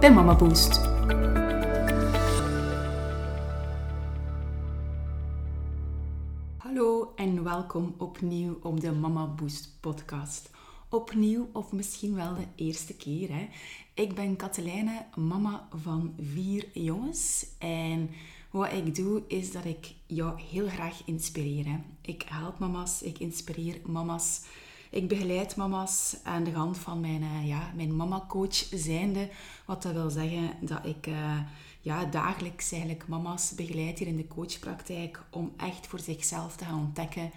bij Mama Boost. Hallo en welkom opnieuw op de Mama Boost podcast. Opnieuw of misschien wel de eerste keer. Hè? Ik ben Katelijne, mama van vier jongens en wat ik doe is dat ik jou heel graag inspireer. Hè? Ik help mama's, ik inspireer mama's. Ik begeleid mama's aan de hand van mijn, uh, ja, mijn mama-coach zijnde. Wat dat wil zeggen dat ik uh, ja, dagelijks eigenlijk mama's begeleid hier in de coachpraktijk om echt voor zichzelf te gaan ontdekken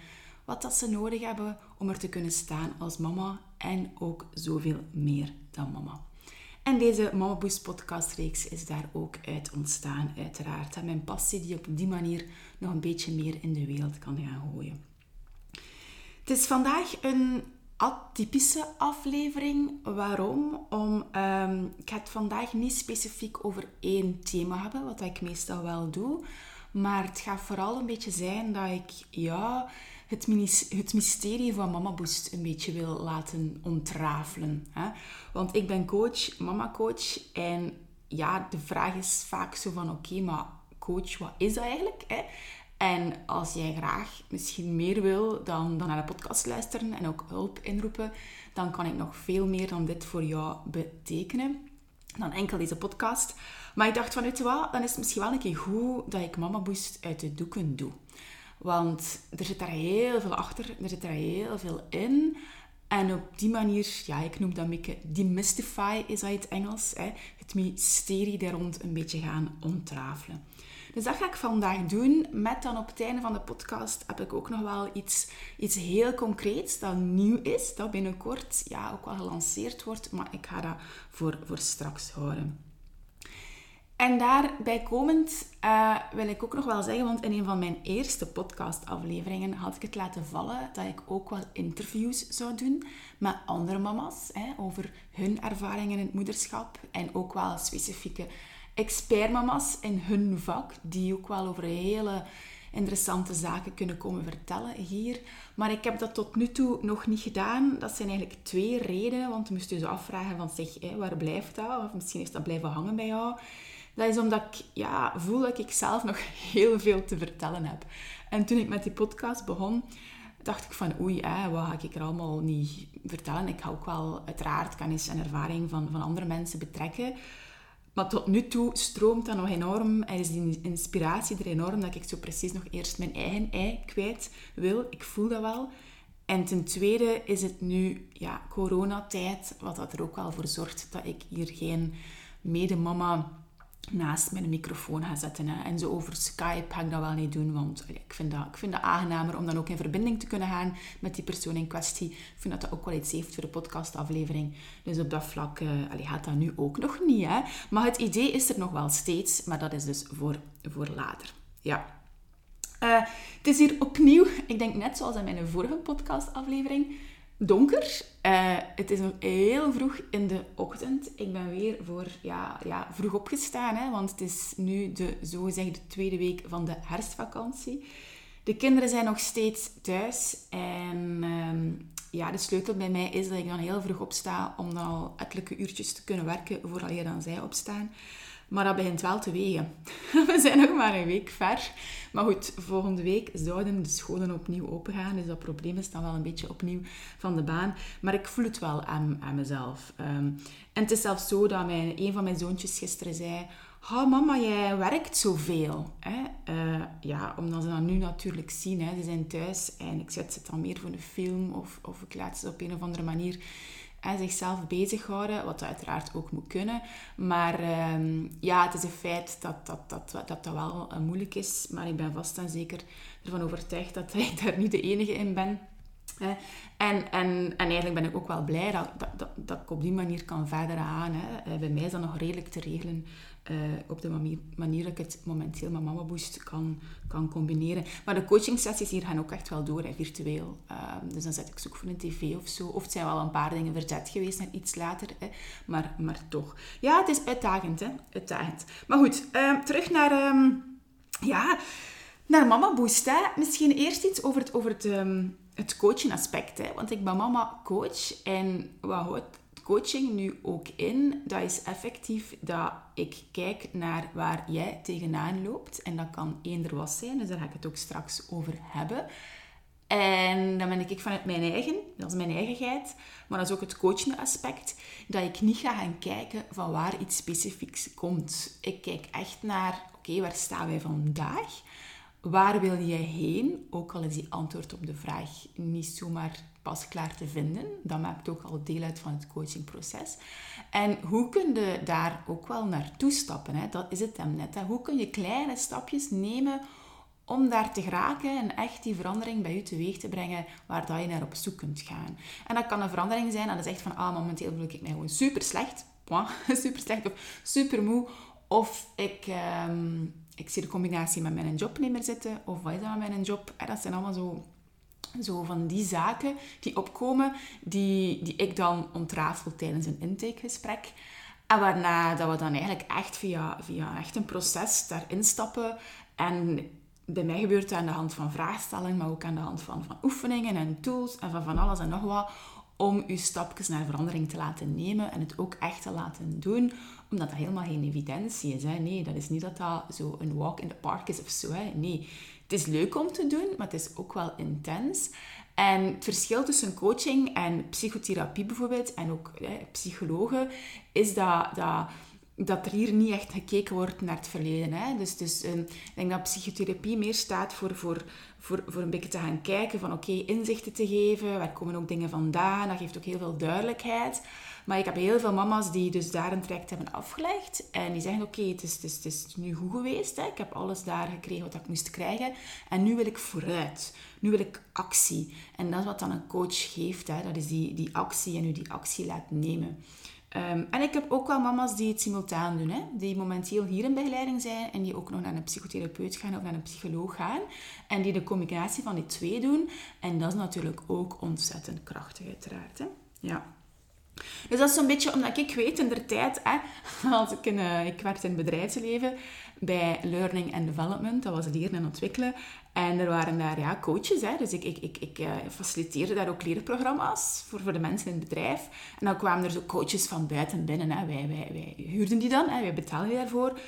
wat dat ze nodig hebben om er te kunnen staan als mama en ook zoveel meer dan mama. En deze Mama Boost podcastreeks is daar ook uit ontstaan, uiteraard. Mijn passie die op die manier nog een beetje meer in de wereld kan gaan gooien. Het is vandaag een atypische aflevering. Waarom? Om, um, ik ga het vandaag niet specifiek over één thema hebben, wat ik meestal wel doe. Maar het gaat vooral een beetje zijn dat ik ja, het, het mysterie van Mama Boost een beetje wil laten ontrafelen. Hè? Want ik ben coach, mama coach. En ja, de vraag is vaak zo van oké, maar coach, wat is dat eigenlijk? Hè? En als jij graag misschien meer wil dan, dan naar de podcast luisteren en ook hulp inroepen, dan kan ik nog veel meer dan dit voor jou betekenen. Dan enkel deze podcast. Maar ik dacht van, weet wat, dan is het misschien wel een keer goed dat ik Mama Boost uit de doeken doe. Want er zit daar heel veel achter, er zit daar heel veel in. En op die manier, ja, ik noem dat een beetje demystify, is dat het Engels. Hè? Het mysterie daar rond een beetje gaan ontrafelen. Dus dat ga ik vandaag doen. Met dan op het einde van de podcast heb ik ook nog wel iets, iets heel concreets dat nieuw is. Dat binnenkort ja, ook wel gelanceerd wordt. Maar ik ga dat voor, voor straks houden. En daarbij komend uh, wil ik ook nog wel zeggen, want in een van mijn eerste podcastafleveringen had ik het laten vallen dat ik ook wel interviews zou doen met andere mama's hè, over hun ervaringen in het moederschap en ook wel specifieke expertmama's in hun vak, die ook wel over hele interessante zaken kunnen komen vertellen hier. Maar ik heb dat tot nu toe nog niet gedaan. Dat zijn eigenlijk twee redenen, want je moest je zo afvragen van zeg, waar blijft dat? Of misschien is dat blijven hangen bij jou. Dat is omdat ik ja, voel dat ik zelf nog heel veel te vertellen heb. En toen ik met die podcast begon, dacht ik van oei, wat ga ik er allemaal niet vertellen? Ik ga ook wel uiteraard kennis en ervaring van, van andere mensen betrekken. Maar tot nu toe stroomt dat nog enorm en is die inspiratie er enorm dat ik zo precies nog eerst mijn eigen ei kwijt wil. Ik voel dat wel. En ten tweede is het nu ja, coronatijd, wat dat er ook wel voor zorgt dat ik hier geen medemama naast mijn microfoon ga zetten. Hè. En zo over Skype ga ik dat wel niet doen, want ik vind, dat, ik vind dat aangenamer om dan ook in verbinding te kunnen gaan met die persoon in kwestie. Ik vind dat dat ook wel iets heeft voor de podcastaflevering. Dus op dat vlak uh, gaat dat nu ook nog niet. Hè. Maar het idee is er nog wel steeds, maar dat is dus voor, voor later. Ja. Uh, het is hier opnieuw, ik denk net zoals in mijn vorige podcastaflevering, donker. Uh, het is nog heel vroeg in de ochtend. Ik ben weer voor ja, ja, vroeg opgestaan, hè, want het is nu de zogezegde tweede week van de herfstvakantie. De kinderen zijn nog steeds thuis en uh, ja, de sleutel bij mij is dat ik dan heel vroeg opsta om dan al ettelijke uurtjes te kunnen werken voordat dan zij opstaan. Maar dat begint wel te wegen. We zijn nog maar een week ver. Maar goed, volgende week zouden de scholen opnieuw opengaan. Dus dat probleem is dan wel een beetje opnieuw van de baan. Maar ik voel het wel aan, aan mezelf. Ehm, en het is zelfs zo dat mijn, een van mijn zoontjes gisteren zei... Oh, mama, jij werkt zoveel. Hè? Uh, ja, omdat ze dat nu natuurlijk zien. Hè? Ze zijn thuis en ik zet ze dan meer voor een film of, of ik laat ze op een of andere manier en zichzelf bezighouden, wat uiteraard ook moet kunnen. Maar ehm, ja, het is een feit dat dat, dat, dat, dat wel uh, moeilijk is. Maar ik ben vast en zeker ervan overtuigd dat ik daar niet de enige in ben. En, en, en eigenlijk ben ik ook wel blij dat, dat, dat, ik op die manier kan verder gaan. Hè. Eh, bij mij is dat nog redelijk te regelen uh, op de manier, manier dat ik het momenteel met Mama Boost kan, kan combineren. Maar de coaching sessies hier gaan ook echt wel door, hè, virtueel. Uh, dus dan zet ik ze ook voor een tv of zo. Of het zijn wel een paar dingen verzet geweest naar iets later. Hè. Maar, maar toch. Ja, het is uitdagend. Hè. uitdagend. Maar goed, uh, terug naar... Um, ja, naar Mama Boost. Hè. Misschien eerst iets over het, over het, het coaching aspect. Hè. Want ik ben mama coach en wat houdt coaching nu ook in? Dat is effectief dat ik kijk naar waar jij tegenaan loopt. En dat kan eender was zijn, dus daar ga ik het ook straks over hebben. En dan ben ik vanuit mijn eigen, dat is mijn eigenheid, maar dat is ook het coachende aspect, dat ik niet ga gaan kijken van waar iets specifieks komt. Ik kijk echt naar, oké, waar staan wij vandaag? Waar wil jij heen? Ook al is die antwoord op de vraag niet zomaar pas klaar te vinden. Dat maakt ook al deel uit van het coachingproces. En hoe kun je daar ook wel naartoe stappen? Hè? Dat is het hem net. Hè? Hoe kun je kleine stapjes nemen om daar te geraken en echt die verandering bij je teweeg te brengen waar dat je naar op zoek kunt gaan. En dat kan een verandering zijn dat is echt van, ah, momenteel voel ik mij gewoon super slecht, super slecht of super moe, of ik, ehm, ik zie de combinatie met mijn job zitten, of wat is dat met mijn job? dat zijn allemaal zo, zo van die zaken die opkomen, die, die ik dan ontrafel tijdens een intakegesprek. En waarna dat we dan eigenlijk echt via, via echt een proces daarin stappen. En bij mij gebeurt het aan de hand van vraagstellingen, maar ook aan de hand van, van oefeningen en tools en van van alles en nog wat om je stapjes naar verandering te laten nemen en het ook echt te laten doen, omdat dat helemaal geen evidentie is. Hè. Nee, dat is niet dat dat zo een walk in the park is of zo. Hè. Nee, is leuk om te doen, maar het is ook wel intens. En het verschil tussen coaching en psychotherapie bijvoorbeeld, en ook psychologen, is dat, dat dat er hier niet echt gekeken wordt naar het verleden. Hè? Dus, dus ehm, ik denk dat psychotherapie meer staat voor, voor, voor, voor een beetje te gaan kijken van oké, inzichten te geven, waar komen ook dingen vandaan, dat geeft ook heel veel duidelijkheid. Maar ik heb heel veel mama's die dus daar een traject hebben afgelegd en die zeggen oké, het, is, het, is, het is nu goed geweest, hè? ik heb alles daar gekregen wat ik moest krijgen en nu wil ik vooruit. Nu wil ik actie. En dat is wat dan een coach geeft, hè? dat is die, die actie en u die actie laat nemen. Ehm, en ik heb ook wel mama's die het simultaan doen, hè? die momenteel hier in begeleiding zijn en die ook nog naar een psychotherapeut gaan of naar een psycholoog gaan. En die de combinatie van die twee doen. En dat is natuurlijk ook ontzettend krachtig, uiteraard. Hè? Ja. Dus dat is zo'n beetje omdat ik weet in de tijd, hè, als ik, in, uh, ik werkte in het bedrijfsleven bij Learning and Development, dat was leren en ontwikkelen. En er waren daar ja, coaches, hè, dus ik, ik, ik, ik uh, faciliteerde daar ook leerprogramma's voor, voor de mensen in het bedrijf. En dan kwamen er zo coaches van buiten binnen. Hè. Wij, wij, wij huurden die dan, hè, wij betaalden daarvoor.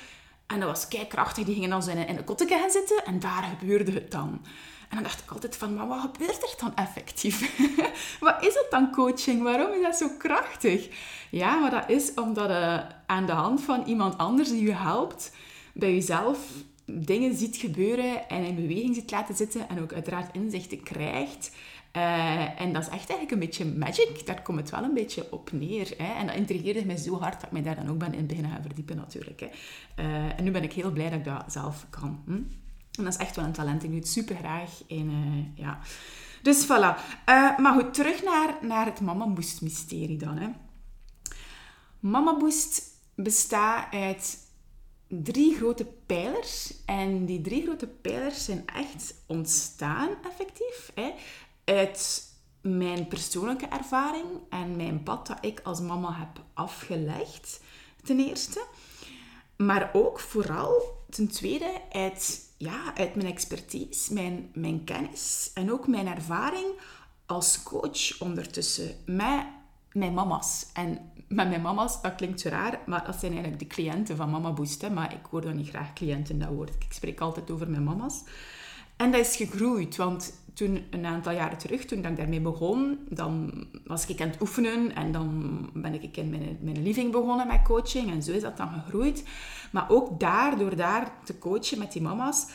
En dat was krachtig. die gingen dan zo in, in een kotteke gaan zitten en daar gebeurde het dan. En dan dacht ik altijd van, maar wat gebeurt er dan effectief? wat is het dan coaching? Waarom is dat zo krachtig? Ja, maar dat is omdat je aan de hand van iemand anders die je helpt, bij jezelf dingen ziet gebeuren en in beweging ziet laten zitten en ook uiteraard inzichten krijgt. Uh, en dat is echt eigenlijk een beetje magic. Daar komt het wel een beetje op neer. Hè. En dat intrigeerde mij zo hard dat ik mij daar dan ook ben in beginnen gaan verdiepen natuurlijk. Hè. Uh, en nu ben ik heel blij dat ik dat zelf kan. Hm? En dat is echt wel een talent. Ik doe het super graag. En, uh, ja. Dus voilà. maar goed, terug naar, naar het Mama Boost mysterie dan. Hè. Mama Boost bestaat uit drie grote pijlers. En die drie grote pijlers zijn echt ontstaan, effectief, hè, uit mijn persoonlijke ervaring en mijn pad dat ik als mama heb afgelegd, ten eerste. Maar ook vooral, ten tweede, uit, ja, uit mijn expertise, mijn, mijn kennis en ook mijn ervaring als coach ondertussen met mijn mama's. En met mijn mama's, dat klinkt zo raar, maar dat zijn eigenlijk de cliënten van Mama Boost. Maar ik hoor dan niet graag cliënten, dat woord. Ik spreek altijd over mijn mama's. En dat is gegroeid, want toen, een aantal jaren terug, toen ik daarmee begon, dan was ik aan het oefenen en dan ben ik in mijn, mijn living begonnen met coaching en zo is dat dan gegroeid. Maar ook daar, door daar te coachen met die mama's,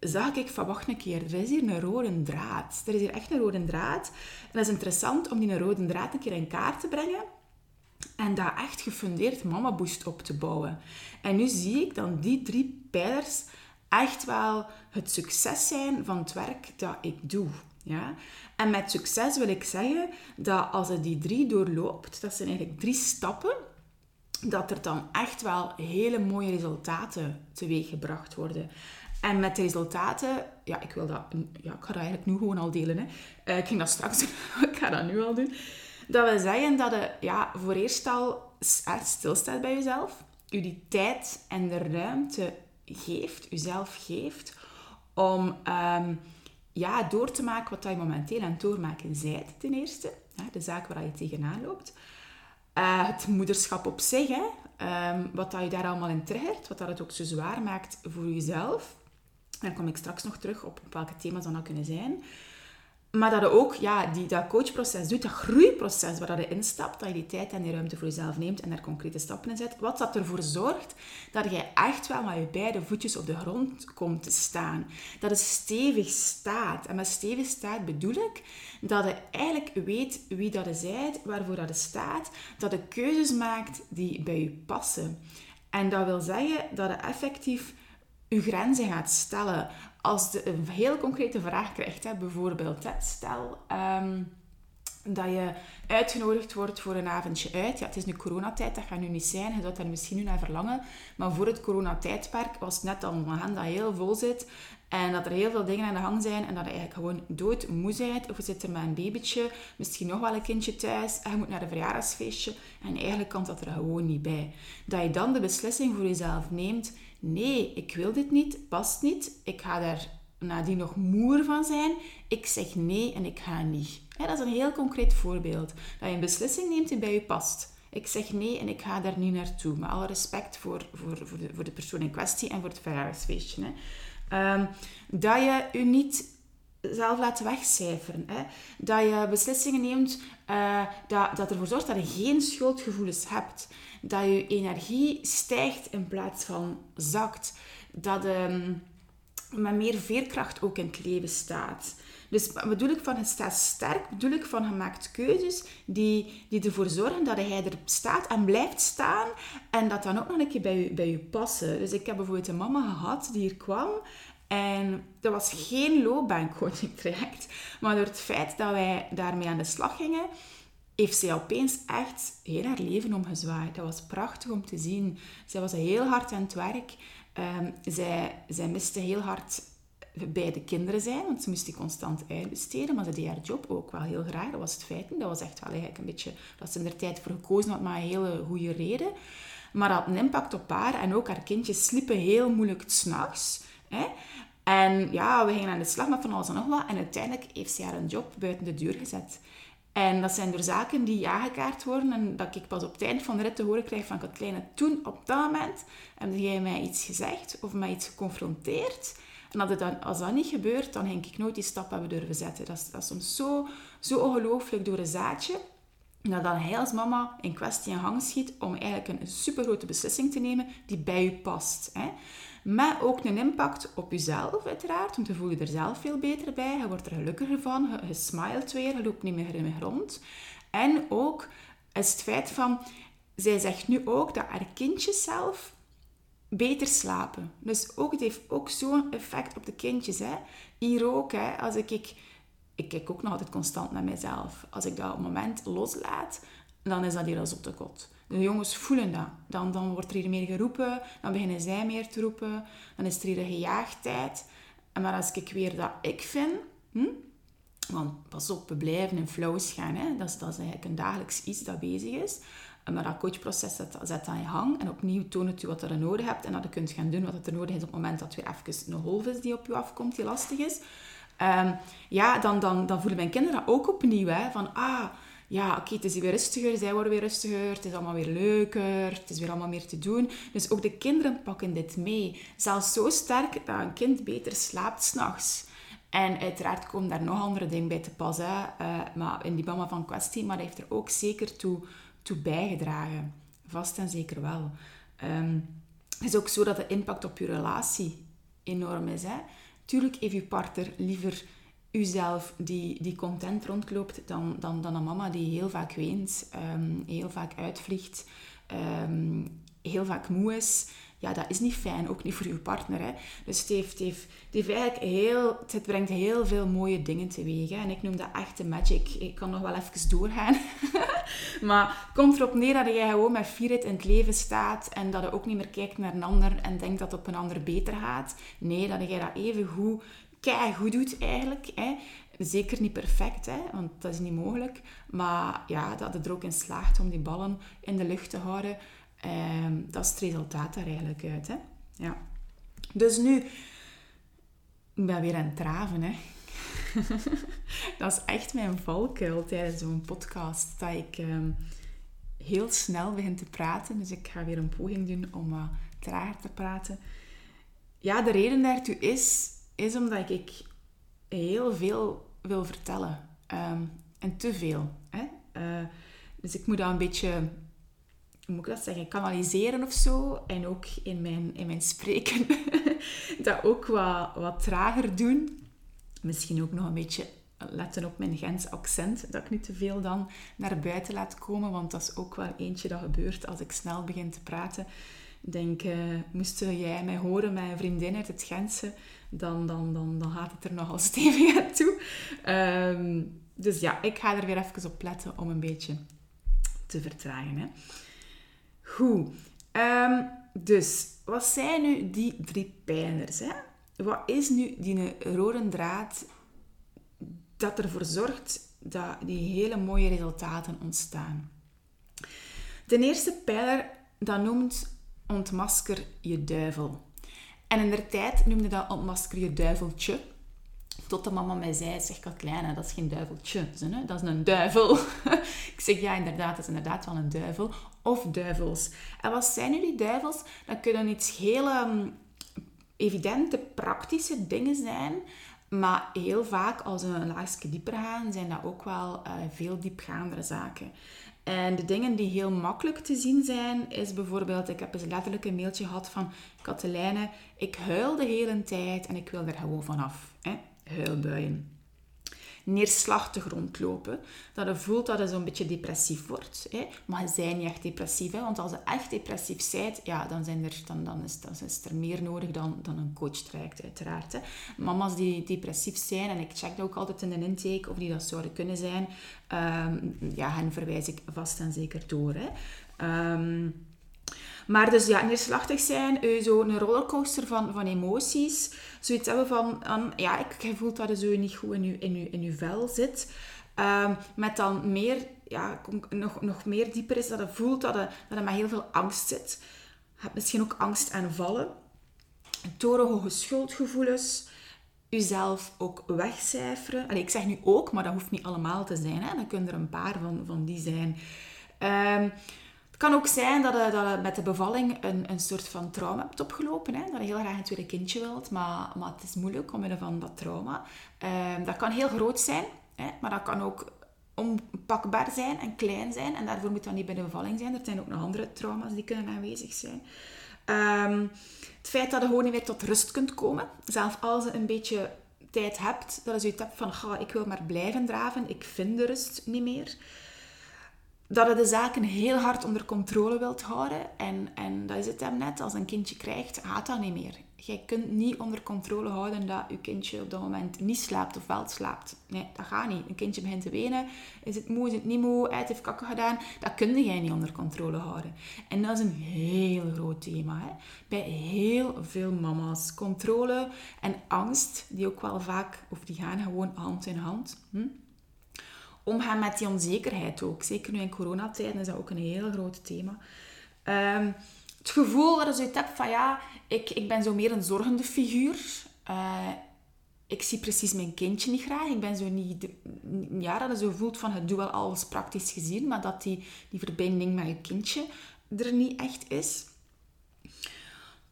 zag ik van, wacht een keer, er is hier een rode draad. Er is hier echt een rode draad. En dat is interessant om die rode draad een keer in kaart te brengen en daar echt gefundeerd Mama Boost op te bouwen. En nu zie ik dan die drie pijlers echt wel het succes zijn van het werk dat ik doe. Ja? En met succes wil ik zeggen dat als je die drie doorloopt, dat zijn eigenlijk drie stappen, dat er dan echt wel hele mooie resultaten teweeg gebracht worden. En met de resultaten, ja, ik wil dat, ja, ik ga dat eigenlijk nu gewoon al delen. Hè. Uh, ik ging dat straks doen, ik ga dat nu al doen. Dat wil zeggen dat je ja, voor eerst al stilstaat bij jezelf, je die tijd en de ruimte geeft, jezelf geeft, om ehm, ja, door te maken wat je momenteel aan het doormaken zijt, ten eerste. de zaak waar je tegenaan loopt. Uh, het moederschap op zich, ehm, wat dat je daar allemaal in triggert, wat dat het ook zo zwaar maakt voor jezelf. Daar kom ik straks nog terug op, op welke thema's dat nou kunnen zijn. Maar dat je ook ja, die, dat coachproces doet, dat groeiproces waar je instapt, dat je die tijd en die ruimte voor jezelf neemt en daar concrete stappen in zet. Wat dat ervoor zorgt dat je echt wel met je beide voetjes op de grond komt te staan. Dat het stevig staat. En met stevig staat bedoel ik dat je eigenlijk weet wie dat bent, waarvoor dat staat. Dat je keuzes maakt die bij je passen. En dat wil zeggen dat je effectief je grenzen gaat stellen. Als je een heel concrete vraag krijgt, hè, bijvoorbeeld, hè, stel ehm, dat je uitgenodigd wordt voor een avondje uit. Ja, het is nu coronatijd, dat gaat nu niet zijn. Je zou daar misschien nu naar verlangen. Maar voor het coronatijdperk was het net al een agenda heel vol zit. En dat er heel veel dingen aan de gang zijn en dat je eigenlijk gewoon doodmoe bent. Of je zit er met een babytje, misschien nog wel een kindje thuis en je moet naar een verjaardagsfeestje. En eigenlijk kan dat er gewoon niet bij. Dat je dan de beslissing voor jezelf neemt nee, ik wil dit niet, past niet, ik ga daar nadien nog moer van zijn, ik zeg nee en ik ga niet. dat is een heel concreet voorbeeld. Dat je een beslissing neemt die bij je past. Ik zeg nee en ik ga daar niet naartoe. Met alle respect voor, voor, voor, de, voor de persoon in kwestie en voor het verjaardagsfeestje. Um, dat je je niet zelf laat wegcijferen. Hè. Dat je beslissingen neemt uh, dat, dat ervoor zorgt dat je geen schuldgevoelens hebt dat je energie stijgt in plaats van zakt. Dat je ehm, met meer veerkracht ook in het leven staat. Dus bedoel ik van je staat sterk, bedoel ik van je maakt keuzes die, die ervoor zorgen dat hij er staat en blijft staan en dat dan ook nog een keer bij je, bij je passen. Dus ik heb bijvoorbeeld een mama gehad die hier kwam en dat was geen loopbaancoaching traject, maar door het feit dat wij daarmee aan de slag gingen, heeft zij opeens echt heel haar leven omgezwaaid. Dat was prachtig om te zien. Zij was heel hard aan het werk. Um, zij, zij miste heel hard bij de kinderen zijn, want ze moest die constant uitbesteden. Maar ze deed haar job ook wel heel graag. Dat was het feit. Dat was echt wel eigenlijk een beetje... Dat ze er tijd voor gekozen had, maar een hele goede reden. Maar dat had een impact op haar. En ook haar kindjes sliepen heel moeilijk s'nachts. En ja, we gingen aan de slag met van alles en nog wat. En uiteindelijk heeft ze haar een job buiten de deur gezet. En dat zijn door zaken die aangekaart worden en dat ik pas op het eind van de rit te horen krijg van Katlijne, toen op dat moment heb jij mij iets gezegd of mij iets geconfronteerd. En dat dan, als dat niet gebeurt, dan denk ik nooit die stap hebben durven zetten. Dat is, dat is soms zo, zo ongelooflijk door een zaadje, dat dan hij als mama in kwestie in gang schiet om eigenlijk een supergrote beslissing te nemen die bij u past. Hè. Met ook een impact op jezelf, uiteraard. Want je voelt je er zelf veel beter bij. Je wordt er gelukkiger van. Je, je smilet weer. Je loopt niet meer in de grond. En ook is het feit van... Zij zegt nu ook dat haar kindjes zelf beter slapen. Dus ook, het heeft ook zo'n effect op de kindjes. Hè. Hier ook, hè, als ik, ik... Kijk ook nog altijd constant naar mezelf. Als ik dat op het moment loslaat, dan is dat hier als op de kot. De jongens voelen dat. Dan, dan wordt er hier meer geroepen, dan beginnen zij meer te roepen, dan is er hier een gejaagdheid. Maar als ik weer dat ik vind, hm? want pas op, we blijven in flows gaan, hè? Dat, is, dat eigenlijk een dagelijks iets dat bezig is. Maar dat coachproces zet, zet aan je hang en opnieuw toont het je wat er nodig hebt en dat je kunt gaan doen wat er nodig is op het moment dat weer even een golf is die op je afkomt, die lastig is. Um, ja, dan, dan, dan voelen mijn kinderen dat ook opnieuw. Hè? Van, ah, ja, oké, het is weer rustiger, zij worden weer rustiger, het is allemaal weer leuker, het is weer allemaal meer te doen. Dus ook de kinderen pakken dit mee. Zelfs zo sterk dat een kind beter slaapt s'nachts. En uiteraard komen daar nog andere dingen bij te pas. Uh, maar in die mama van kwestie, maar dat heeft er ook zeker toe, toe bijgedragen. Vast en zeker wel. Um, het is ook zo dat de impact op je relatie enorm is. Hè. Tuurlijk heeft je partner liever uzelf die, die content rondloopt dan, dan, dan een mama die heel vaak weent, um, heel vaak uitvliegt, um, heel vaak moe is, ja, dat is niet fijn, ook niet voor je partner. Hè. Dus het, heeft, heeft, het, heeft heel, het brengt heel veel mooie dingen teweeg. En ik noem dat echte magic. Ik kan nog wel even doorgaan. maar het komt erop neer dat jij gewoon met fierheid in het leven staat en dat je ook niet meer kijkt naar een ander en denkt dat het op een ander beter gaat. Nee, dat jij dat even goed, goed doet eigenlijk. Hè. Zeker niet perfect, hè, want dat is niet mogelijk. Maar ja, dat het er ook in slaagt om die ballen in de lucht te houden. Um, dat is het resultaat daar eigenlijk uit. Hè? Ja. Dus nu, ik ben weer aan het traven. Hè? dat is echt mijn valkuil tijdens zo'n podcast. Dat ik um, heel snel begin te praten. Dus ik ga weer een poging doen om wat trager te praten. Ja, de reden daartoe is, is omdat ik heel veel wil vertellen. Um, en te veel. Hè? Uh, dus ik moet dat een beetje hoe moet ik dat zeggen, kanaliseren of zo. En ook in mijn, in mijn spreken dat ook wat, wat trager doen. Misschien ook nog een beetje letten op mijn Gens accent. Dat ik niet te veel dan naar buiten laat komen. Want dat is ook wel eentje dat gebeurt als ik snel begin te praten. Ik denk, uh, moest jij mij horen met een vriendin uit het Gentse, dan, dan, dan, dan gaat het er nogal stevig aan toe. Ehm, dus ja, ik ga er weer even op letten om een beetje te vertragen. Hè. Goed. Um, dus, wat zijn nu die drie pijlers? Hè? Wat is nu die rode draad dat ervoor zorgt dat die hele mooie resultaten ontstaan? De eerste pijler, dat noemt ontmasker je duivel. En in de tijd noemde dat ontmasker je duiveltje. Tot de mama mij zei, zeg Katlijne, dat is geen duiveltje, dat is een duivel. ik zeg, ja inderdaad, dat is inderdaad wel een duivel. Of duivels. En wat zijn nu die duivels? Dat kunnen iets heel um, evidente, praktische dingen zijn. Maar heel vaak, als we een laagje dieper gaan, zijn dat ook wel uh, veel diepgaandere zaken. En de dingen die heel makkelijk te zien zijn, is bijvoorbeeld, ik heb eens letterlijk een mailtje gehad van Katelijne, ik huil de hele tijd en ik wil er gewoon vanaf. Hè? huilbuien. Neerslachtig rondlopen. Dat je voelt dat je zo'n beetje depressief wordt. Hè. Maar je bent niet echt depressief. Hè. Want als je echt depressief bent, ja, dan, zijn er, dan, dan, is, dan is er meer nodig dan, dan een coach traject, uiteraard. Hè. Mama's die depressief zijn, en ik check dat ook altijd in de intake, of die dat zouden kunnen zijn, um, ja, hen verwijs ik vast en zeker door. Hè. Um, maar dus ja, neerslachtig zijn, uh, zo'n rollercoaster van, van emoties. Zoiets hebben van, ja, ik, je voelt dat je zo niet goed in je, in je, in vel zit. Um, met dan meer, ja, nog, nog meer dieper is dat je voelt dat je, dat je met heel veel angst zit. Je hebt misschien ook angstaanvallen. Torenhoge schuldgevoelens. Jezelf ook wegcijferen. Ik zeg nu ook, maar dat hoeft niet allemaal te zijn. Hè. Dan kunnen er een paar van, van die zijn. Um, kan ook zijn dat je, dat je met de bevalling een, een soort van trauma hebt opgelopen. Hè? Dat je heel graag een tweede kindje wilt, maar, maar het is moeilijk omwille van dat trauma. Ehm, dat kan heel groot zijn, hè? maar dat kan ook onpakbaar zijn en klein zijn. En daarvoor moet dat niet bij de bevalling zijn. Er zijn ook nog andere trauma's die kunnen aanwezig zijn. Ehm, het feit dat je gewoon niet meer tot rust kunt komen. Zelfs als je een beetje tijd hebt, dat je zoiets hebt van, ik wil maar blijven draven, ik vind de rust niet meer dat je de zaken heel hard onder controle wilt houden. En, en dat is het hem net. Als een kindje krijgt, gaat dat niet meer. Jij kunt niet onder controle houden dat je kindje op dat moment niet slaapt of wel slaapt. Nee, dat gaat niet. Een kindje begint te wenen. Is het moe, is het niet moe? Hij heeft kakken gedaan. Dat kun jij niet onder controle houden. En dat is een heel groot thema. Hè? Bij heel veel mama's. Controle en angst, die ook wel vaak, of die gaan gewoon hand in hand. Hm? Omgaan met die onzekerheid ook. Zeker nu in coronatijden is dat ook een heel groot thema. Um, het gevoel dat je zoiets hebt van ja, ik, ik ben zo meer een zorgende figuur. Uh, ik zie precies mijn kindje niet graag. Ik ben zo niet... ja, dat je zo voelt van, het doe wel alles praktisch gezien, maar dat die, die verbinding met je kindje er niet echt is.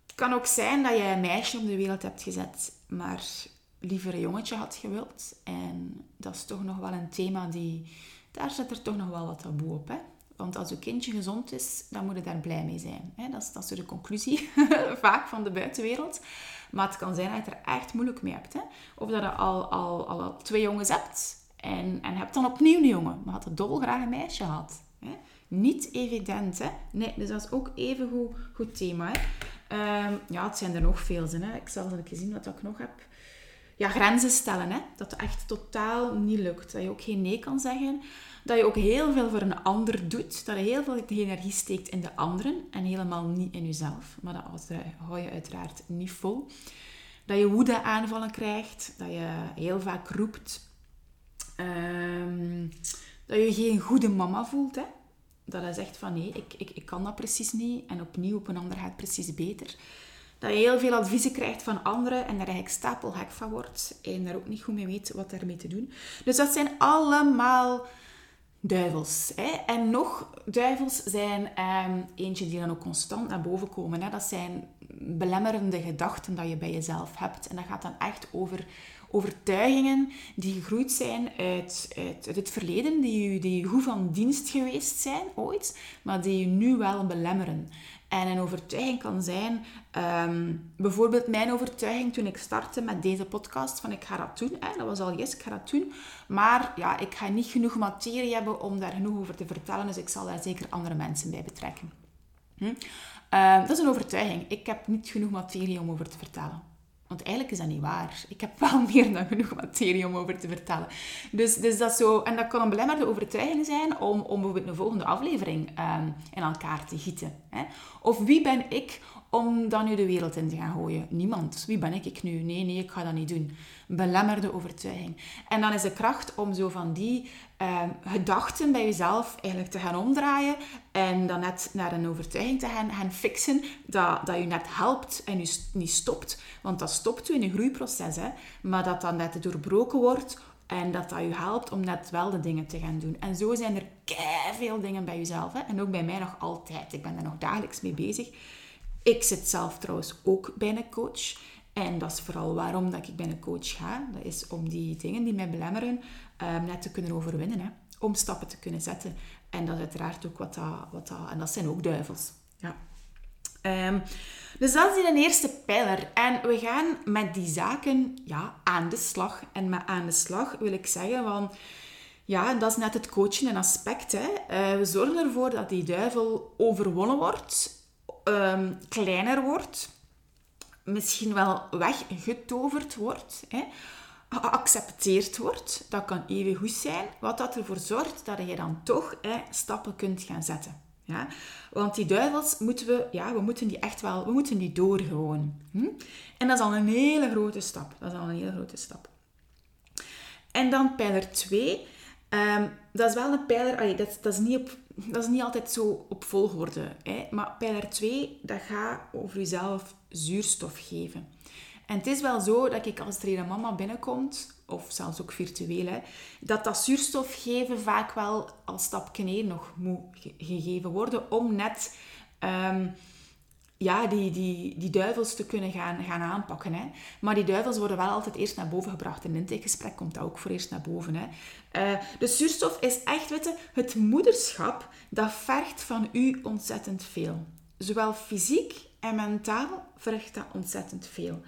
Het kan ook zijn dat je een meisje op de wereld hebt gezet, maar liever jongetje had gewild. En dat is toch nog wel een thema die... Daar zit er toch nog wel wat taboe op, hè. Want als je kindje gezond is, dan moet je daar blij mee zijn. Dat, is, dat is de conclusie, vaak van de buitenwereld. Maar het kan zijn dat je er echt moeilijk mee hebt. Of dat je al, al, al twee jongens hebt en, en hebt dan opnieuw een jongen. Maar had het dolgraag een meisje gehad. Niet evident, hè? Nee, dus dat is ook even goed, goed thema, hè? Ehm, ja, het zijn er nog veel, hè? Ik zal eens zien wat ik nog heb. Ja, grenzen stellen, hè? Dat het echt totaal niet lukt. Dat je ook geen nee kan zeggen. Dat je ook heel veel voor een ander doet. Dat je heel veel energie steekt in de anderen en helemaal niet in jezelf. Maar dat hou je uiteraard niet vol. Dat je woede aanvallen krijgt. Dat je heel vaak roept. Ehm, dat je geen goede mama voelt. Hè? Dat je zegt van nee, ik, ik, ik kan dat precies niet. En opnieuw op een ander gaat het precies beter. Dat je heel veel adviezen krijgt van anderen en daar eigenlijk stapelhek van wordt. En daar ook niet goed mee weet wat daarmee te doen. Dus dat zijn allemaal duivels. Hè? En nog duivels zijn um, eentje die dan ook constant naar boven komen. Hè? Dat zijn belemmerende gedachten dat je bij jezelf hebt. En dat gaat dan echt over overtuigingen die gegroeid zijn uit, uit, uit het verleden, die je, die goed van dienst geweest zijn ooit, maar die je nu wel belemmeren. En een overtuiging kan zijn, ehm, bijvoorbeeld mijn overtuiging toen ik startte met deze podcast, van ik ga dat doen. Hè, dat was al yes, ik ga dat doen. Maar ja, ik ga niet genoeg materie hebben om daar genoeg over te vertellen, dus ik zal daar zeker andere mensen bij betrekken. Hm? Ehm, dat is een overtuiging. Ik heb niet genoeg materie om over te vertellen. Want eigenlijk is dat niet waar. Ik heb wel meer dan genoeg materie om over te vertellen. Dus, dus dat zo, en dat kan een belemmerde overtuiging zijn om, om bijvoorbeeld een volgende aflevering um, in elkaar te gieten. Hè? Of wie ben ik om dan nu de wereld in te gaan gooien? Niemand. Wie ben ik, ik nu? Nee, nee, ik ga dat niet doen. Belemmerde overtuiging. En dan is de kracht om zo van die Ehm, gedachten bij jezelf eigenlijk te gaan omdraaien en dan net naar een overtuiging te gaan, gaan fixen dat, dat je net helpt en je niet stopt. Want dat stopt u in een groeiproces, hè? maar dat dat net doorbroken wordt en dat dat je helpt om net wel de dingen te gaan doen. En zo zijn er veel dingen bij jezelf. Hè? En ook bij mij nog altijd. Ik ben daar nog dagelijks mee bezig. Ik zit zelf trouwens ook bij een coach. En dat is vooral waarom dat ik bij een coach ga. Dat is om die dingen die mij belemmeren um, net te kunnen overwinnen. Hè? Om stappen te kunnen zetten. En dat is uiteraard ook wat dat... Wat dat en dat zijn ook duivels. Ja. Um, dus dat is een eerste pijler. En we gaan met die zaken ja, aan de slag. En met aan de slag wil ik zeggen van... Ja, dat is net het coachen een aspect. Hè. Uh, we zorgen ervoor dat die duivel overwonnen wordt. Um, kleiner wordt misschien wel weggetoverd wordt, hè, geaccepteerd wordt. Dat kan even goed zijn, wat dat ervoor zorgt dat je dan toch hè, stappen kunt gaan zetten. Ja? Want die duivels moeten we, ja, we moeten die echt wel, we moeten die door gewoon. Hm? En dat is al een hele grote stap. Dat is al een hele grote stap. En dan pijler 2. Ehm, dat is wel een pijler, allee, dat, dat, is niet op, dat is niet altijd zo op volgorde. Hè? Maar pijler 2, dat gaat over jezelf zuurstof geven. En het is wel zo dat ik als er een mama binnenkomt, of zelfs ook virtueel, hè, dat dat zuurstof geven vaak wel als stapje neer nog moet gegeven worden om net um, ja, die, die, die duivels te kunnen gaan, gaan aanpakken. Hè. Maar die duivels worden wel altijd eerst naar boven gebracht. In een intakegesprek komt dat ook voor eerst naar boven. Hè. Uh, de zuurstof is echt, weet je, het moederschap, dat vergt van u ontzettend veel. Zowel fysiek en mentaal vergt dat ontzettend veel.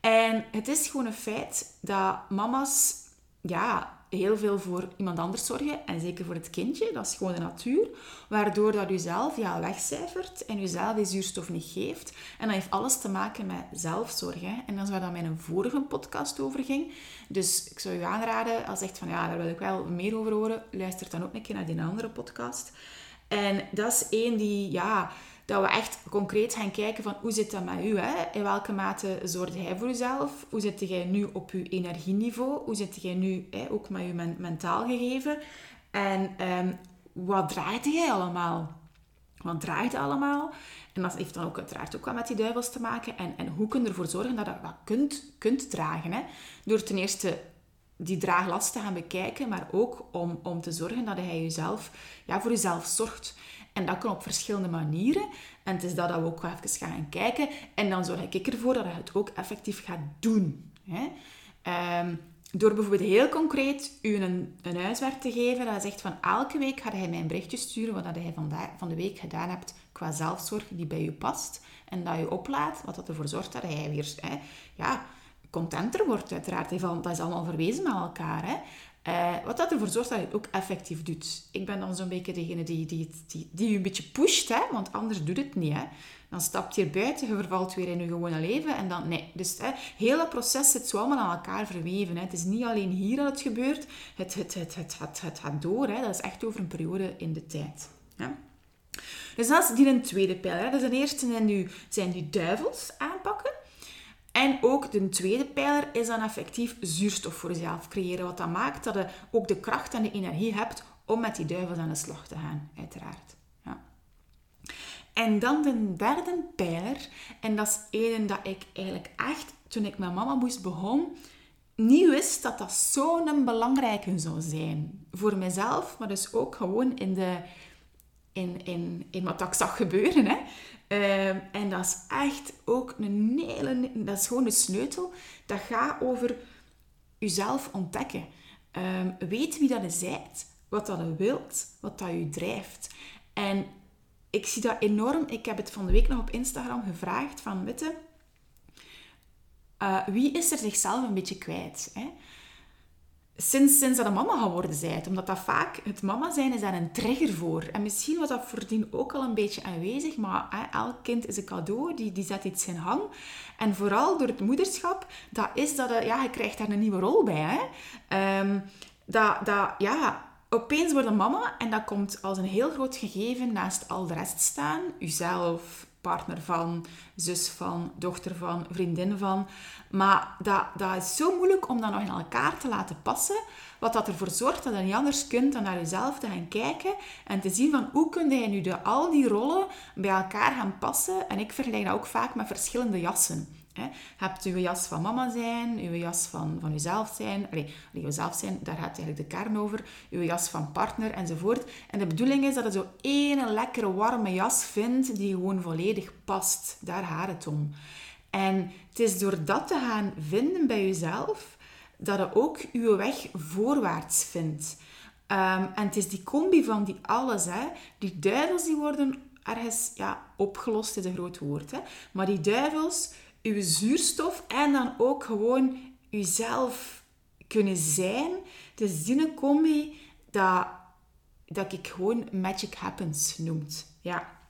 En het is gewoon een feit dat mama's ja, heel veel voor iemand anders zorgen. En zeker voor het kindje. Dat is gewoon de natuur. Waardoor dat u zelf ja, wegcijfert en u zelf die zuurstof niet geeft. En dat heeft alles te maken met zelfzorg. En dat is waar dat mijn vorige podcast over ging. Dus ik zou u aanraden, als zegt van ja, daar wil ik wel meer over horen, luister dan ook een keer naar die andere podcast. En dat is één die, ja, dat we echt concreet gaan kijken van hoe zit dat met u? Hè? In welke mate zorg jij voor jezelf? Hoe zit jij nu op je energieniveau? Hoe zit jij nu hè, ook met je mentaal gegeven? En um, wat draait jij allemaal? Wat draait allemaal? En dat heeft dan ook uiteraard ook wat met die duivels te maken. En, en hoe kun je ervoor zorgen dat je dat kunt, kunt dragen? Hè? Door ten eerste die draaglast te gaan bekijken, maar ook om, om te zorgen dat hij jezelf, ja, voor jezelf zorgt. En dat kan op verschillende manieren. En het is dat, dat we ook even gaan kijken. En dan zorg ik ervoor dat je het ook effectief gaat doen. Hè? Um, door bijvoorbeeld heel concreet u een, een huiswerk te geven, dat zegt van elke week ga hij mij een berichtje sturen wat hij vandaag, van de week gedaan hebt qua zelfzorg die bij u past. En dat je oplaat, wat dat ervoor zorgt dat hij weer hè, ja, contenter wordt uiteraard. Dat is allemaal verwezen met elkaar. Hè. Uh, wat dat ervoor zorgt dat je het ook effectief doet. Ik ben dan zo'n beetje degene die, die, die, die je een beetje pusht, hè, want anders doet het niet. Hè. Dan stapt je buiten, je vervalt weer in je gewone leven en dan nee. Dus het hele proces zit zo allemaal aan elkaar verweven. Hè. Het is niet alleen hier dat het gebeurt, het, het, het, het, het, gaat door. Hè. Dat is echt over een periode in de tijd. Dus dat is die een tweede pijler. Dus de eerste zijn nu, zijn die duivels aanpakken. En ook de tweede pijler is dan effectief zuurstof voor jezelf creëren. Wat dat maakt dat je ook de kracht en de energie hebt om met die duivels aan de slag te gaan, uiteraard. Ja. En dan de derde pijler. En dat is een dat ik eigenlijk echt, toen ik met mama moest begon, niet wist dat dat zo'n belangrijke zou zijn. Voor mezelf, maar dus ook gewoon in, de, in, in, in wat ik zag gebeuren. Hè. Ehm, en dat is echt ook een hele... Dat is gewoon een sleutel. Dat gaat over jezelf ontdekken. Um, weet wie dat je zijt, wat dat je wilt, wat dat je drijft. En ik zie dat enorm. Ik heb het van de week nog op Instagram gevraagd van, witte, uh, wie is er zichzelf een beetje kwijt? Hè? Sinds, sinds dat een mama geworden bent. Omdat dat vaak, het mama zijn is daar een trigger voor. En misschien was dat voordien ook al een beetje aanwezig, maar hè, elk kind is een cadeau, die, die zet iets in hang. En vooral door het moederschap, dat is dat, ja, je krijgt daar een nieuwe rol bij. Hè. Um, dat, dat, ja, opeens wordt een mama en dat komt als een heel groot gegeven naast al de rest staan. Uzelf, partner van, zus van, dochter van, vriendin van. Maar dat, dat is zo moeilijk om dat nog in elkaar te laten passen. Wat dat ervoor zorgt dat je niet anders kunt dan naar jezelf te gaan kijken en te zien van hoe kun je nu de, al die rollen bij elkaar gaan passen. En ik vergelijk dat ook vaak met verschillende jassen. Hè. Hebt je jas van mama zijn, je jas van, van jezelf zijn. Allee, jezelf zijn, daar gaat eigenlijk de kern over. Je jas van partner enzovoort. En de bedoeling is dat je zo één lekkere warme jas vindt die gewoon volledig past. Daar gaat het om. En het is door dat te gaan vinden bij jezelf, dat je ook je weg voorwaarts vindt. Ehm, en het is die combi van die alles, hè. Die duivels die worden ergens, ja, opgelost is een groot woord, hè. Maar die duivels, uw zuurstof en dan ook gewoon uzelf kunnen zijn. Is die combi dat, dat ik gewoon magic happens noemt. Ja.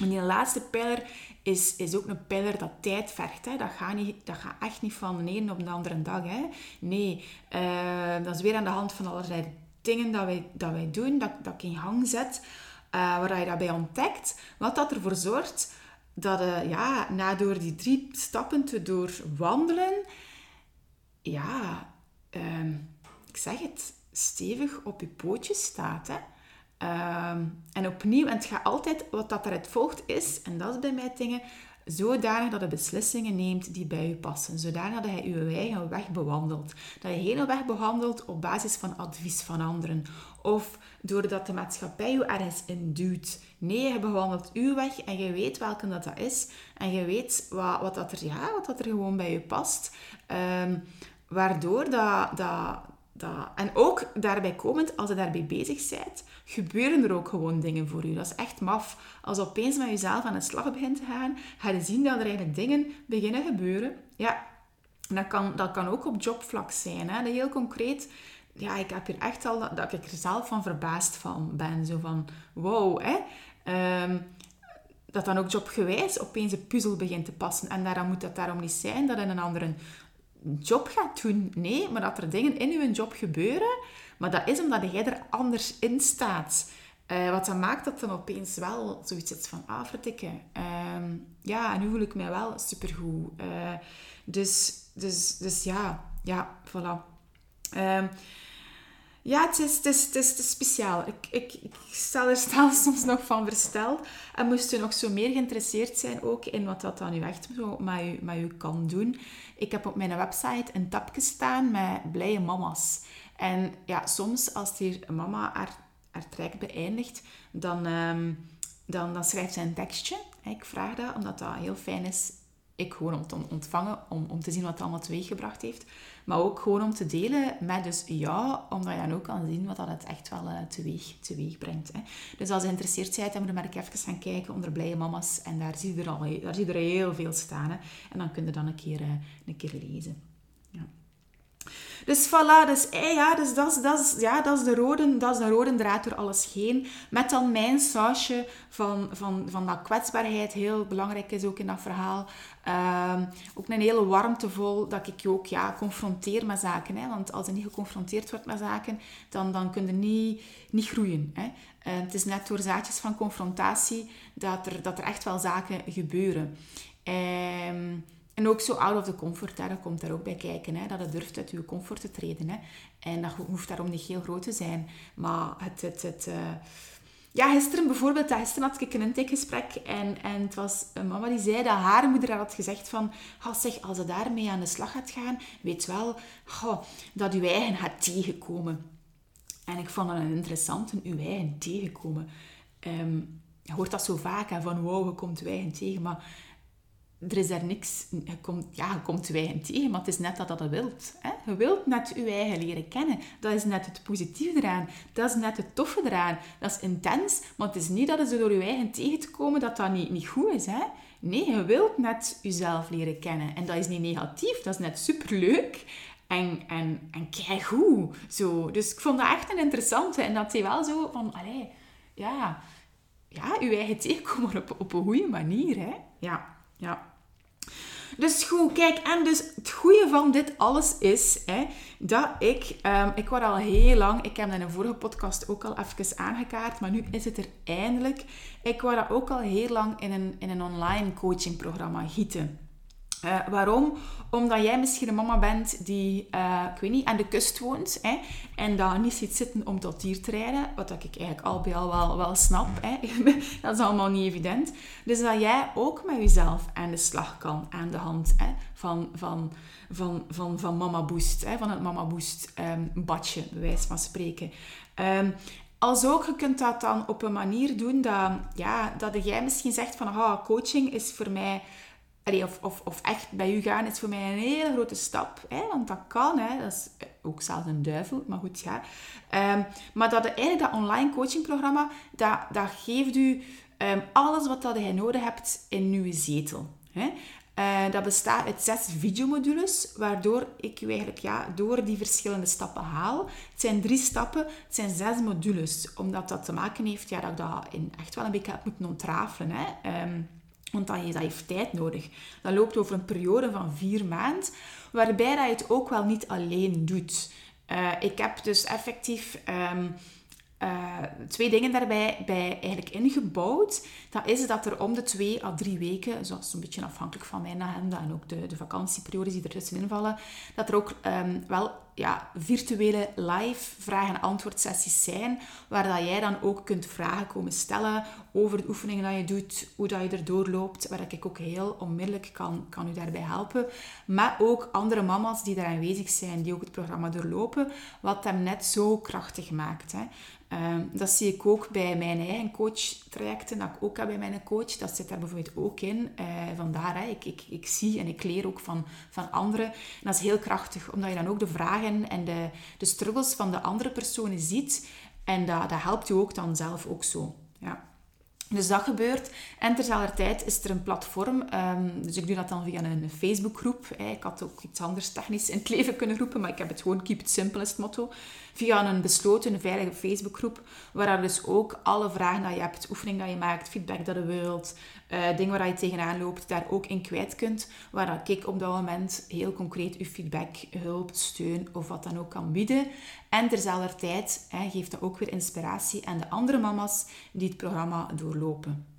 En die laatste pijler is, is ook een pijler dat tijd vergt. Hè. Dat, gaat niet, dat gaat echt niet van de ene op de andere dag. Hè. Nee, uh, dat is weer aan de hand van allerlei dingen dat wij, dat wij doen, dat, dat ik in gang zet, uh, waar je daarbij ontdekt. Wat dat ervoor zorgt dat je ja, na door die drie stappen te doorwandelen, ja, uh, ik zeg het, stevig op je pootjes staat. Hè. Ehm, en opnieuw, en het gaat altijd, wat dat eruit volgt is, en dat is bij mij dingen, zodanig dat je beslissingen neemt die bij je passen. Zodanig dat je je eigen weg bewandelt. Dat je geen weg bewandelt op basis van advies van anderen. Of doordat de maatschappij je ergens in duwt. Nee, je bewandelt uw weg en je weet welke dat, dat is. En je weet wat, wat, dat, er, ja, wat dat er gewoon bij je past. Ehm, waardoor dat, dat, En ook daarbij komend, als je daarbij bezig bent, gebeuren er ook gewoon dingen voor je. Dat is echt maf. Als je opeens met jezelf aan de slag begint te gaan, ga je zien dat er eigenlijk dingen beginnen gebeuren. Ja, dat kan, dat kan ook op jobvlak zijn. Hè. Heel concreet, ja, ik heb hier echt al dat, ik er zelf van verbaasd van ben. Zo van, wow, hè. Ehm, dat dan ook jobgewijs opeens een puzzel begint te passen. En daarom moet dat daarom niet zijn dat een andere job gaat doen. Nee, maar dat er dingen in je job gebeuren maar dat is omdat jij er anders in staat. Uh, wat dan maakt dat dan opeens wel zoiets is van, ah, vertikken. Uh, ja, en nu voel ik mij wel supergoed. Uh, dus, dus, dus ja, ja, voilà. Ja, het is, het is, het is, speciaal. Ik, ik, ik stel er soms nog van versteld. En moest u nog zo meer geïnteresseerd zijn ook in wat dat dan u echt met u, met u kan doen. Ik heb op mijn website een tabje staan met blije mama's. En ja, soms als hier mama haar, haar traject beëindigt, dan, um, dan, dan schrijft ze een tekstje. Ik vraag dat, omdat dat heel fijn is. Ik gewoon om te ontvangen, om, om te zien wat het allemaal teweeggebracht heeft. Maar ook gewoon om te delen met dus jou, omdat je dan ook kan zien wat dat het echt wel uh, teweeg, teweeg brengt. Hè. Dus als je geïnteresseerd bent, dan moet je maar even gaan kijken onder blije mama's. En daar zie je er, al, daar zie je er heel veel staan. Hè. En dan kun je dan een keer, uh, een keer lezen. Ja. Dus voilà, dus, eh, ja, dus dat, is, dat, is, ja, dat, is de rode, dat is de rode draad door alles heen. Met dan mijn sausje van, van, van dat kwetsbaarheid, heel belangrijk is ook in dat verhaal. Ehm, ook een hele warmtevol, dat ik je ook ja, confronteer met zaken. Hè? Want als je niet geconfronteerd wordt met zaken, dan, dan kun je niet, niet groeien. Hè? Uh, het is net door zaadjes van confrontatie dat er, dat er echt wel zaken gebeuren. Ehm, en ook zo out of the comfort, dat komt daar ook bij kijken. Hè, dat je durft uit je comfort te treden. Hè. En dat hoeft daarom niet heel groot te zijn. Maar het... het, het uh... ja, gisteren bijvoorbeeld, gisteren had ik een intakegesprek en, en het was een mama die zei dat haar moeder had gezegd van oh zeg, als ze daarmee aan de slag gaat gaan, weet wel dat je eigen gaat tegenkomen. En ik vond dat een interessant, een uw eigen tegenkomen. Um, je hoort dat zo vaak, hè, van wow, je komt wij tegen, maar er is daar niks... Je komt, ja, je komt tegen, maar het is net dat dat je wilt. Hè? Je wilt net je eigen leren kennen. Dat is net het positieve eraan. Dat is net het toffe eraan. Dat is intens, maar het is niet dat je door je eigen tegen te komen, dat dat niet, niet goed is. Hè? Nee, je wilt net jezelf leren kennen. En dat is niet negatief, dat is net superleuk. En, en, en hoe. Zo. Dus ik vond dat echt een interessante. En dat hij wel zo van, allee, ja, ja, je eigen tegenkomen op, op een goede manier. Hè? Ja, ja. Dus goed, kijk, en dus het goede van dit alles is hè, dat ik, um, ik word al heel lang, ik heb dat in een vorige podcast ook al even aangekaart, maar nu is het er eindelijk. Ik word ook al heel lang in een, in een online coachingprogramma gieten. Uh, waarom? Omdat jij misschien een mama bent die, uh, ik weet niet, aan de kust woont hè, en daar niet ziet zitten om tot hier te rijden, wat ik eigenlijk al bij al wel, wel snap. Hè. dat is allemaal niet evident. Dus dat jij ook met jezelf aan de slag kan, aan de hand hè, van, van, van, van, van Mama Boost, hè, van het Mama Boost um, badje, bij wijze van spreken. Um, als ook, je kunt dat dan op een manier doen dat, ja, dat jij misschien zegt van, ah, coaching is voor mij of, of, of echt bij u gaan is voor mij een hele grote stap. Hè? Want dat kan, hè? dat is ook zelfs een duivel, maar goed, ja. Um, maar dat eigenlijk dat online coachingprogramma, dat, dat geeft u um, alles wat dat je nodig hebt in uw zetel. Hè? Uh, dat bestaat uit zes videomodules, waardoor ik u eigenlijk ja, door die verschillende stappen haal. Het zijn drie stappen, het zijn zes modules. Omdat dat te maken heeft ja, dat ik dat in echt wel een beetje heb moeten ontrafelen. Hè? Um, want dat, dat heeft tijd nodig. Dat loopt over een periode van vier maanden, waarbij dat je het ook wel niet alleen doet. Uh, ik heb dus effectief um, uh, twee dingen daarbij bij eigenlijk ingebouwd. Dat is dat er om de twee à drie weken, zoals een beetje afhankelijk van mijn agenda en ook de, de vakantieperiodes die ertussenin vallen, dat er ook um, wel ja, virtuele live vraag- en antwoord sessies zijn, waar dat jij dan ook kunt vragen komen stellen over de oefeningen die je doet, hoe dat je erdoor loopt, waar ik ook heel onmiddellijk kan, kan u daarbij helpen. Maar ook andere mama's die daar aanwezig zijn, die ook het programma doorlopen, wat hem net zo krachtig maakt. Hè. Ehm, dat zie ik ook bij mijn eigen coach-trajecten, dat ik ook heb bij mijn coach. Dat zit daar bijvoorbeeld ook in. Uh, vandaar, hè, ik, ik, ik zie en ik leer ook van, van anderen. En dat is heel krachtig, omdat je dan ook de vragen en de, de struggles van de andere personen ziet. En dat, dat helpt je ook dan zelf ook zo. Ja. Dus dat gebeurt. En tijd is er een platform. Um, dus ik doe dat dan via een Facebookgroep. Ik had ook iets anders technisch in het leven kunnen roepen, maar ik heb het gewoon keep it simple is het motto via een besloten, veilige Facebookgroep, waar dus ook alle vragen dat je hebt, oefening dat je maakt, feedback dat je wilt, uh, dingen waar je tegenaan loopt, daar ook in kwijt kunt, waar ik op dat moment heel concreet je feedback, hulp, steun of wat dan ook kan bieden. En terzelfde tijd geeft dat ook weer inspiratie aan de andere mama's die het programma doorlopen.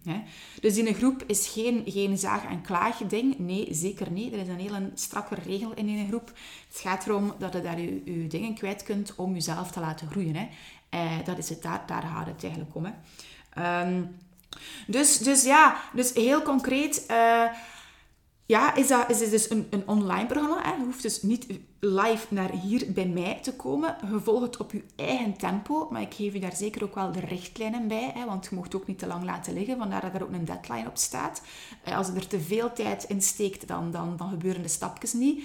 Dus in een groep is geen, geen zaag- en klaag-ding. Nee, zeker niet. Er is een hele strakke regel in een groep. Het gaat erom dat je daar je, dingen kwijt kunt om jezelf te laten groeien. Hè. Eh, dat is het, daar, daar gaat het eigenlijk om. Hè. Um, dus, dus ja, dus heel concreet... Uh, ja, is dat is dus een, een online programma. Je hoeft dus niet live naar hier bij mij te komen. Je het op je eigen tempo, maar ik geef je daar zeker ook wel de richtlijnen bij, hè, want je mocht ook niet te lang laten liggen, vandaar dat er ook een deadline op staat. Eh, als er te veel tijd in steekt, dan, dan, dan gebeuren de stapjes niet.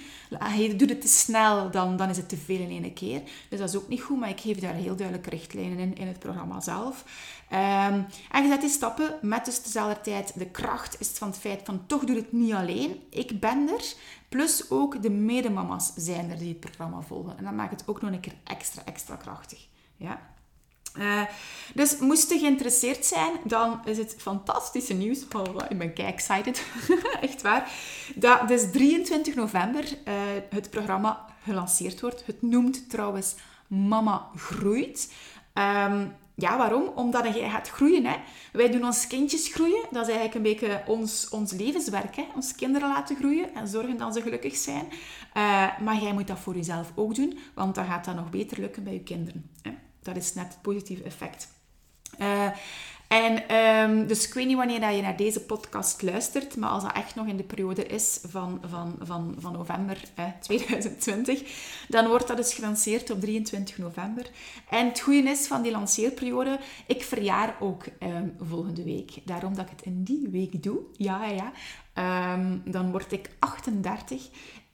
Je doet het te snel, dan, dan is het te veel in één keer. Dus dat is ook niet goed, maar ik geef daar heel duidelijke richtlijnen in, in het programma zelf. Um, en je zet die stappen met dus dezelfde tijd de kracht is van het feit van toch doe het niet alleen. Ik ben er. Plus ook de medemama's zijn kinderen die het programma volgen. En dat maakt het ook nog een keer extra, extra krachtig. Ja. Uh, dus moest je geïnteresseerd zijn, dan is het fantastische nieuws. Oh, ik ben kei excited. Echt waar. Dat dus 23 november uh, het programma gelanceerd wordt. Het noemt trouwens Mama Groeit. Um, ja, waarom? Omdat je gaat groeien. Hè? Wij doen ons kindjes groeien. Dat is eigenlijk een beetje ons, ons levenswerk. Hè? Ons kinderen laten groeien en zorgen dat ze gelukkig zijn. Uh, maar jij moet dat voor jezelf ook doen, want dan gaat dat nog beter lukken bij je kinderen. Hè? Dat is net het positieve effect. Uh, en um, dus ik weet niet wanneer je naar deze podcast luistert, maar als dat echt nog in de periode is van, van, van, van november eh, 2020, dan wordt dat dus gelanceerd op 23 november. En het goede is van die lanceerperiode, ik verjaar ook um, volgende week. Daarom dat ik het in die week doe. Ja, ja. Um, dan word ik 38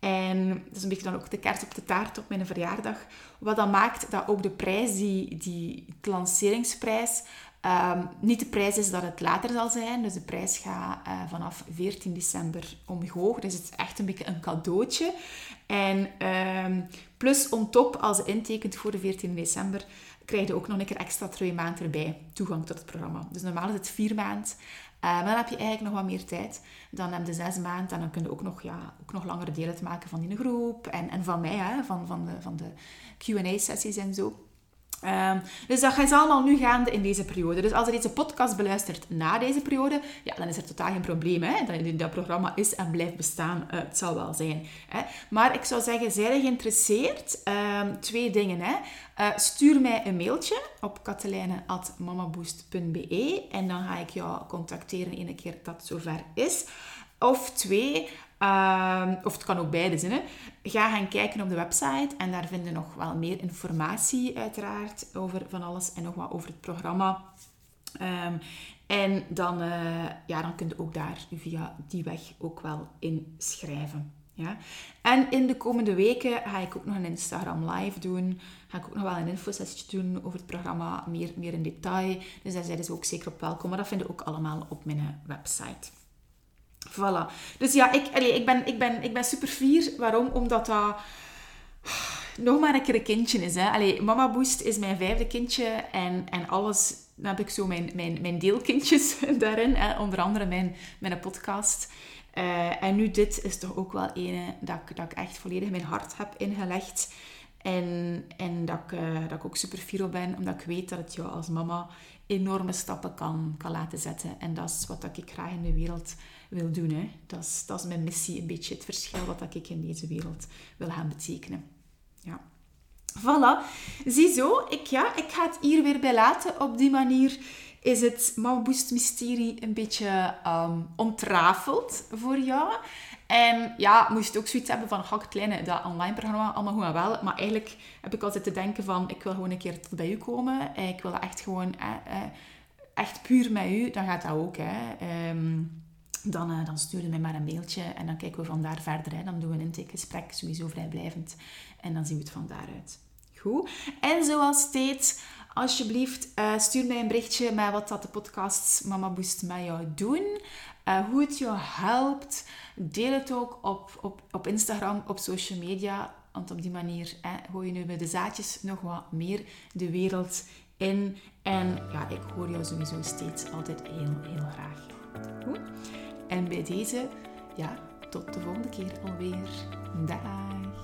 en dat is een beetje dan ook de kaart op de taart op mijn verjaardag. Wat dan maakt dat ook de prijs, die, die lanceringsprijs, um, niet de prijs is dat het later zal zijn. Dus de prijs gaat uh, vanaf 14 december omhoog. Dus het is echt een beetje een cadeautje. En um, plus on top, als je intekent voor de 14 december, krijg je ook nog een keer extra twee maanden erbij toegang tot het programma. Dus normaal is het vier maanden. Uh, maar dan heb je eigenlijk nog wat meer tijd. Dan heb je zes maanden en dan kun je ook nog, ja, ook nog langere deel uitmaken van die groep. En, en van mij, hè, van, van de, van de Q&A-sessies en zo. Um, dus dat is allemaal nu gaande in deze periode. Dus als er deze podcast beluistert na deze periode, ja, dan is er totaal geen probleem. Hè? Dat, dat programma is en blijft bestaan. Uh, het zal wel zijn. Hè? Maar ik zou zeggen, zij geïnteresseerd? Um, twee dingen. Hè? Uh, stuur mij een mailtje op katelijne.mamaboost.be en dan ga ik jou contacteren een keer dat zover is. Of twee, uh, of het kan ook beide zijn. Ga gaan kijken op de website en daar vinden nog wel meer informatie uiteraard over van alles en nog wat over het programma. Um, en dan, uh, ja, dan kun je ook daar via die weg ook wel inschrijven. Ja? En in de komende weken ga ik ook nog een Instagram live doen. Ga ik ook nog wel een infosessie doen over het programma, meer, meer in detail. Dus daar zijn ze ook zeker op welkom. Maar dat vinden ook allemaal op mijn website. Voilà. Dus ja, ik, allee, ik, ben, ik, ben, ik ben super fier. Waarom? Omdat dat nog maar een keer een kindje is. Hè. Mama Boost is mijn vijfde kindje en, en alles... Dan heb ik zo mijn, mijn, mijn deelkindjes daarin. Hè. Onder andere mijn, mijn podcast. Uh, en nu dit is toch ook wel een dat ik, dat ik echt volledig mijn hart heb ingelegd. En, en dat, ik, uh, dat ik ook super fier op ben, omdat ik weet dat het jou als mama enorme stappen kan, kan laten zetten. En dat is wat ik graag in de wereld wil doen. Hè. Dat, is, dat is mijn missie, een beetje het verschil wat ik in deze wereld wil gaan betekenen. Ja. Voilà. Ziezo, ik, ja, ik ga het hier weer bij laten. Op die manier is het Mama Boost Mysterie een beetje um, ontrafeld voor jou. En ja, moest je ook zoiets hebben van, ga kleine, dat online programma, allemaal goed en wel. Maar eigenlijk heb ik altijd te denken van, ik wil gewoon een keer tot bij u komen. Ik wil echt gewoon, eh, eh, echt puur met u. Dan gaat dat ook, hè. Um, dan, uh, dan stuur je mij maar een mailtje en dan kijken we van daar verder. Hè. Dan doen we een intakegesprek, sowieso vrijblijvend. En dan zien we het van daaruit. Goed. En zoals steeds, alsjeblieft, stuur mij een berichtje met wat dat de podcasts Mama Boost met jou doen. Uh, hoe het jou helpt. Deel het ook op, op, op Instagram, op social media. Want op die manier hè, gooi je nu met de zaadjes nog wat meer de wereld in. En ja, ik hoor jou sowieso steeds altijd heel, heel graag. En bij deze, ja, tot de volgende keer alweer. Dag!